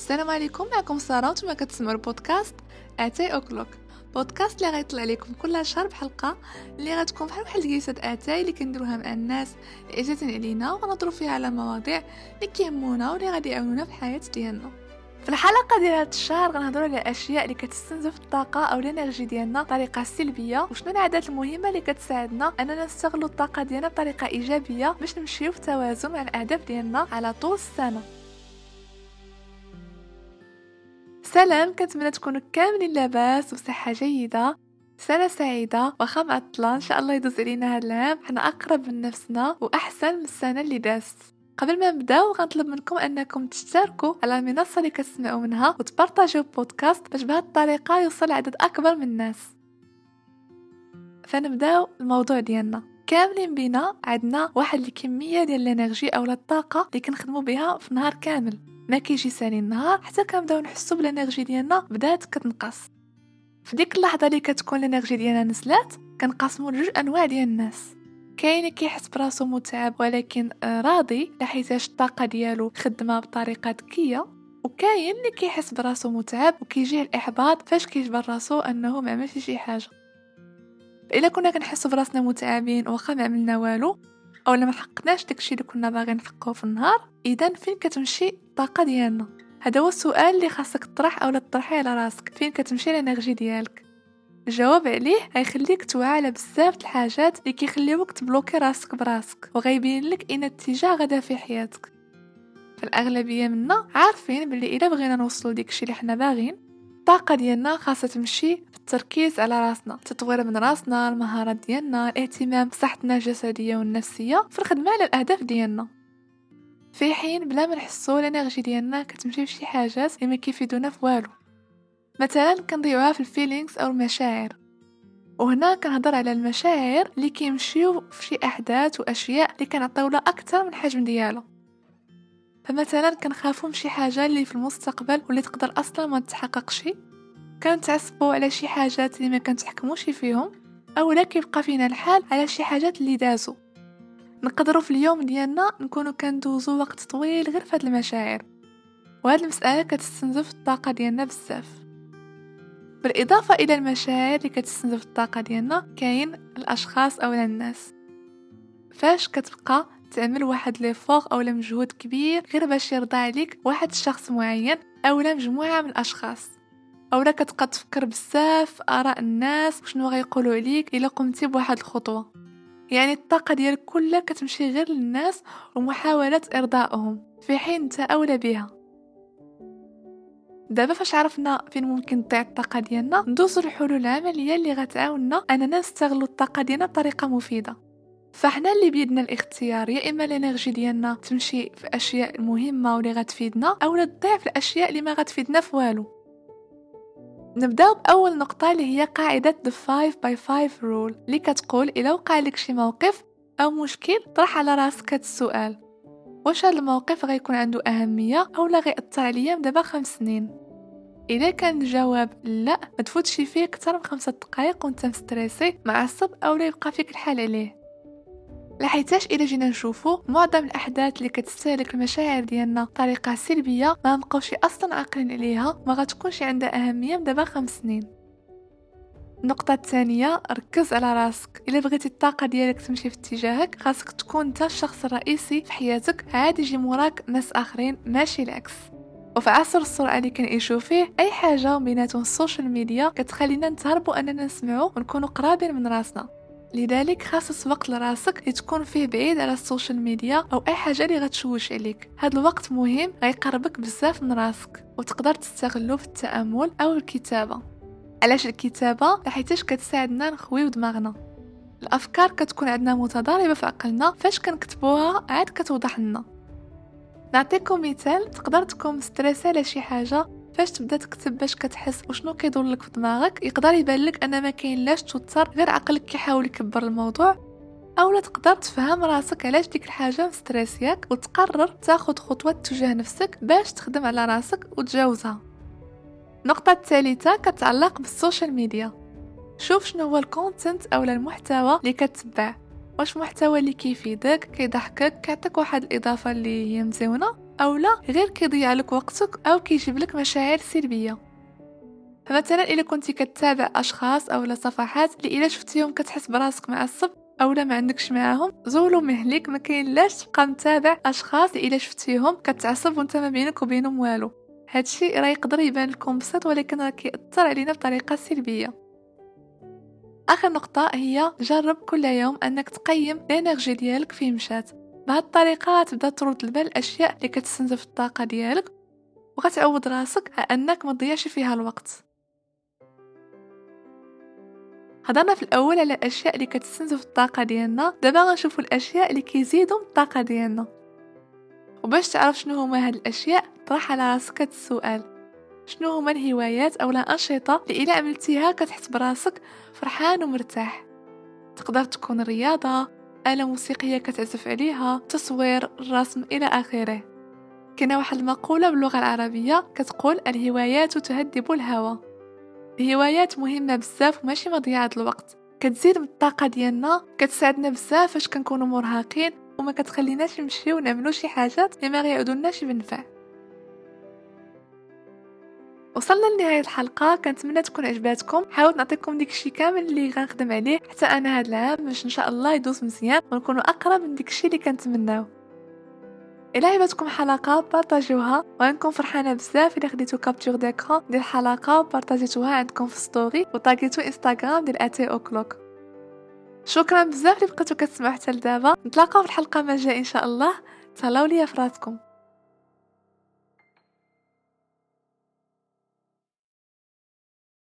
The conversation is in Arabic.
السلام عليكم معكم سارة وأنتم كتسمعوا البودكاست اتاي o'clock. بودكاست اللي غيطلع لكم كل شهر بحلقة اللي غتكون بحال بحال جلسه اتاي اللي كنديروها مع الناس اللي عزازين علينا ونهضروا فيها على مواضيع اللي كيهمونا واللي غادي يعاونونا في الحياة ديالنا. في الحلقة ديال هذا الشهر غنهضروا على أشياء اللي كتستنزف الطاقة أو ال energy ديالنا بطريقة سلبية. وشنو العادات المهمة اللي كتساعدنا أننا نستغلوا الطاقة ديالنا بطريقة إيجابية باش نمشيو في توازن مع الأهداف ديالنا على طول السنة؟ سلام كنتمنى تكونوا كاملين لاباس وصحة جيدة سنة سعيدة واخا معطلة إن شاء الله يدوز علينا هذا العام. حنا أقرب من نفسنا وأحسن من السنة اللي دازت قبل ما نبداو غنطلب منكم أنكم تشتركوا على المنصة اللي كتسمعوا منها وتبارطاجيو البودكاست باش بهذه الطريقة يوصل عدد أكبر من الناس. فنبداو الموضوع ديالنا. كاملين بينا عندنا واحد الكمية ديال ال energy أو الطاقة اللي كنخدموا بها في نهار كامل. ما كيجي سالي النهار حتى كنبداو نحسو بال energy ديالنا بدات كتنقص. في ديك اللحظة اللي كتكون ال energy ديالنا نزلات كنقسمو لجوج أنواع ديال الناس. كاين كيحس براسو متعب ولكن راضي لحيتاش الطاقة ديالو خدمة بطريقة ذكية. وكاين اللي كيحس براسو متعب وكيجيه الإحباط فاش كيجبر راسو أنه ما عملش شي حاجة. إلا كنا كنحسو براسنا متعبين واخا ما عملنا والو أو ما حققناش داكشي اللي كنا باغيين نحققه في النهار إذا فين كتمشي الطاقة ديالنا؟ هذا هو السؤال اللي خاصك تطرح أو تطرحيه على راسك. فين كتمشي ال energy ديالك؟ الجواب عليه غيخليك توعى على بزاف الحاجات اللي كيخليوك تبلوكي راسك براسك وغيبين لك أينا اتجاه غادا في حياتك. فالاغلبيه منا عارفين بلي إلا بغينا نوصلوا ديكشي اللي حنا باغين الطاقة ديالنا خاصها تمشي التركيز على راسنا تطوير من راسنا المهارات ديالنا الاهتمام بصحتنا الجسدية والنفسية في الخدمة على الأهداف ديالنا. في حين بلا ما نحسو ال energy ديالنا كتمشي في شي حاجات اللي ما كيفيدونا في والو. مثلا كنضيعوها في ال feelings أو المشاعر. وهنا كنهضر على المشاعر اللي كيمشيو في شي أحداث وأشياء اللي كنعطيو لها أكثر من الحجم ديالها. فمثلا كنخافو من شي حاجة اللي في المستقبل واللي تقدر أصلا ما تتحققش كنتعصبوا على شي حاجات اللي ما كنتحكموش فيهم اولا كيبقى فينا الحال على شي حاجات اللي دازو. نقدروا في اليوم ديالنا نكونوا كندوزو وقت طويل غير في هاد المشاعر. وهاد المسألة كتستنزف الطاقة ديالنا بزاف. بالإضافة إلى المشاعر اللي كتستنزف الطاقة ديالنا كاين الأشخاص أو الناس. فاش كتبقى تعمل واحد ليفور أو مجهود كبير غير باش يرضى عليك واحد الشخص معين أو مجموعة من الأشخاص. اولا كتبقى تفكر بزاف آراء الناس وشنو غيقولوا عليك إلا قمتي بواحد الخطوة. يعني الطاقة ديالك كلها كتمشي غير للناس ومحاولة إرضائهم في حين انت أولى بها دابا فاش عرفنا فين ممكن تضيع الطاقة ديالنا ندوزو الحلول العملية اللي غتعاوننا أننا نستغلو الطاقة ديالنا بطريقة مفيدة. فاحنا اللي بيدنا الاختيار يا إما الإنرجي ديالنا تمشي في أشياء مهمة واللي غتفيدنا أو تضيع في الأشياء اللي ما غتفيدنا في والو. نبداو بأول نقطة اللي هي قاعدة the 5 by 5 rule. اللي كتقول إلا وقع لك شي موقف أو مشكل طرح على راسك السؤال. واش هاد الموقف غيكون عنده أهمية أو لا غيأثر عليا دابا خمس سنين؟ إذا كان الجواب لا ما تفوتش فيه أكثر من خمسة دقائق وأنت مستريسي معصب أو لا يبقى فيك الحال عليه. لحيتاش الا جينا نشوفو معظم الأحداث اللي كتستهلك المشاعر ديالنا بطريقة سلبية ما نبقاوش أصلا عاقلين عليها ما غتكونش عندها أهمية من دابا خمس سنين. النقطة الثانية ركز على راسك. إلا بغيتي الطاقة ديالك تمشي في اتجاهك خاصك تكون أنت الشخص الرئيسي في حياتك عادي يجي موراك ناس آخرين ماشي العكس. وفي عصر السرعة اللي كنعيشو فيه أي حاجة بيناتهم ال social media كتخلينا نتهربوا أننا نسمعو ونكونوا قرابين من راسنا. لذلك خصص وقت لراسك لتكون فيه بعيد على ال social media أو أي حاجة اللي غتشوش عليك. هذا الوقت مهم غيقربك بزاف من راسك وتقدر تستغلو في التأمل أو الكتابة. علاش الكتابة؟ لحيتاش كتساعدنا نخويو دماغنا. الأفكار كتكون عندنا متضاربة في عقلنا فاش كنكتبوها عاد كتوضح لنا. نعطيكم مثال تقدر تكون مستريسة على شي حاجة؟ فاش تبدا تكتب باش كتحس وشنو كيدور لك في دماغك يقدر يبان لك أن ما كاين لاش توتر غير عقلك كيحاول يكبر الموضوع اولا تقدر تفهم راسك علاش ديك الحاجة مستريسياك وتقرر تاخد خطوة تجاه نفسك باش تخدم على راسك وتجاوزها. النقطة الثالثة كتعلق بال social media. شوف شنو هو ال content اولا المحتوى اللي كتبع واش محتوى اللي كيفيدك كيضحكك كيعطيك واحد الإضافة اللي هي مزيونة. أو لا غير كيضيع لك وقتك أو كيجيب لك مشاعر سلبية. فمثلا إلا كنتي كتابع أشخاص أو صفحات اللي إلا شفتيهم كتحس براسك معصب أو لا ما عندكش معاهم زولوهم لك ما كاين لاش تبقى متابع أشخاص إلا شفتيهم كتعصب وأنت ما بينك وبينهم والو. هادشي راه يقدر يبان لكم بسيط ولكن راه كيأثر علينا بطريقة سلبية. آخر نقطة هي جرب كل يوم أنك تقيم الإنرجي ديالك فين مشات. بهاد الطريقة تبدا ترد البال الاشياء اللي كتستنزف الطاقة ديالك وغتعود راسك أنك ما تضيعش فيها الوقت هضرنا في الأول على الاشياء اللي كتستنزف الطاقة ديالنا دابا غنشوفوا الأشياء اللي كيزيدوا الطاقة ديالنا. وباش تعرف شنو هما هاد الأشياء طرح على راسك هاد السؤال. شنو هما الهوايات أو الانشطه اللي إلا عملتيها كتحس براسك فرحان ومرتاح؟ تقدر تكون رياضة آلة موسيقية كتعزف عليها تصوير الرسم إلى آخره. كاينة واحد المقولة باللغة العربية كتقول الهوايات تهذب الهوى. الهوايات مهمة بزاف وماشي مضيعة الوقت. كتزيد من الطاقة ديالنا كتساعدنا بزاف فاش كنكونوا مرهقين وما كتخليناش نمشيو نعملو شي حاجات اللي ما غيعودولناش بنفع. وصلنا لنهاية الحلقة. كنتمنى تكون عجباتكم. حاولت نعطيكم ديكشي كامل اللي غنخدم عليه حتى أنا هاد العام باش إن شاء الله يدوز مزيان ونكونوا أقرب من ديكشي اللي كنتمناو. إلى عجبتكم حلقه بارطاجيوها. وغنكون فرحانة بزاف إلا خديتو capture d'écran ديال الحلقة وبارطاجيتوها عندكم في story وطاغيتو انستغرام ديال eight o'clock شكرا بزاف اللي بقيتو كتسمعوا حتى لدابا. نتلاقاو في الحلقة ما جاي إن شاء الله. تهلاو ليا فراسكم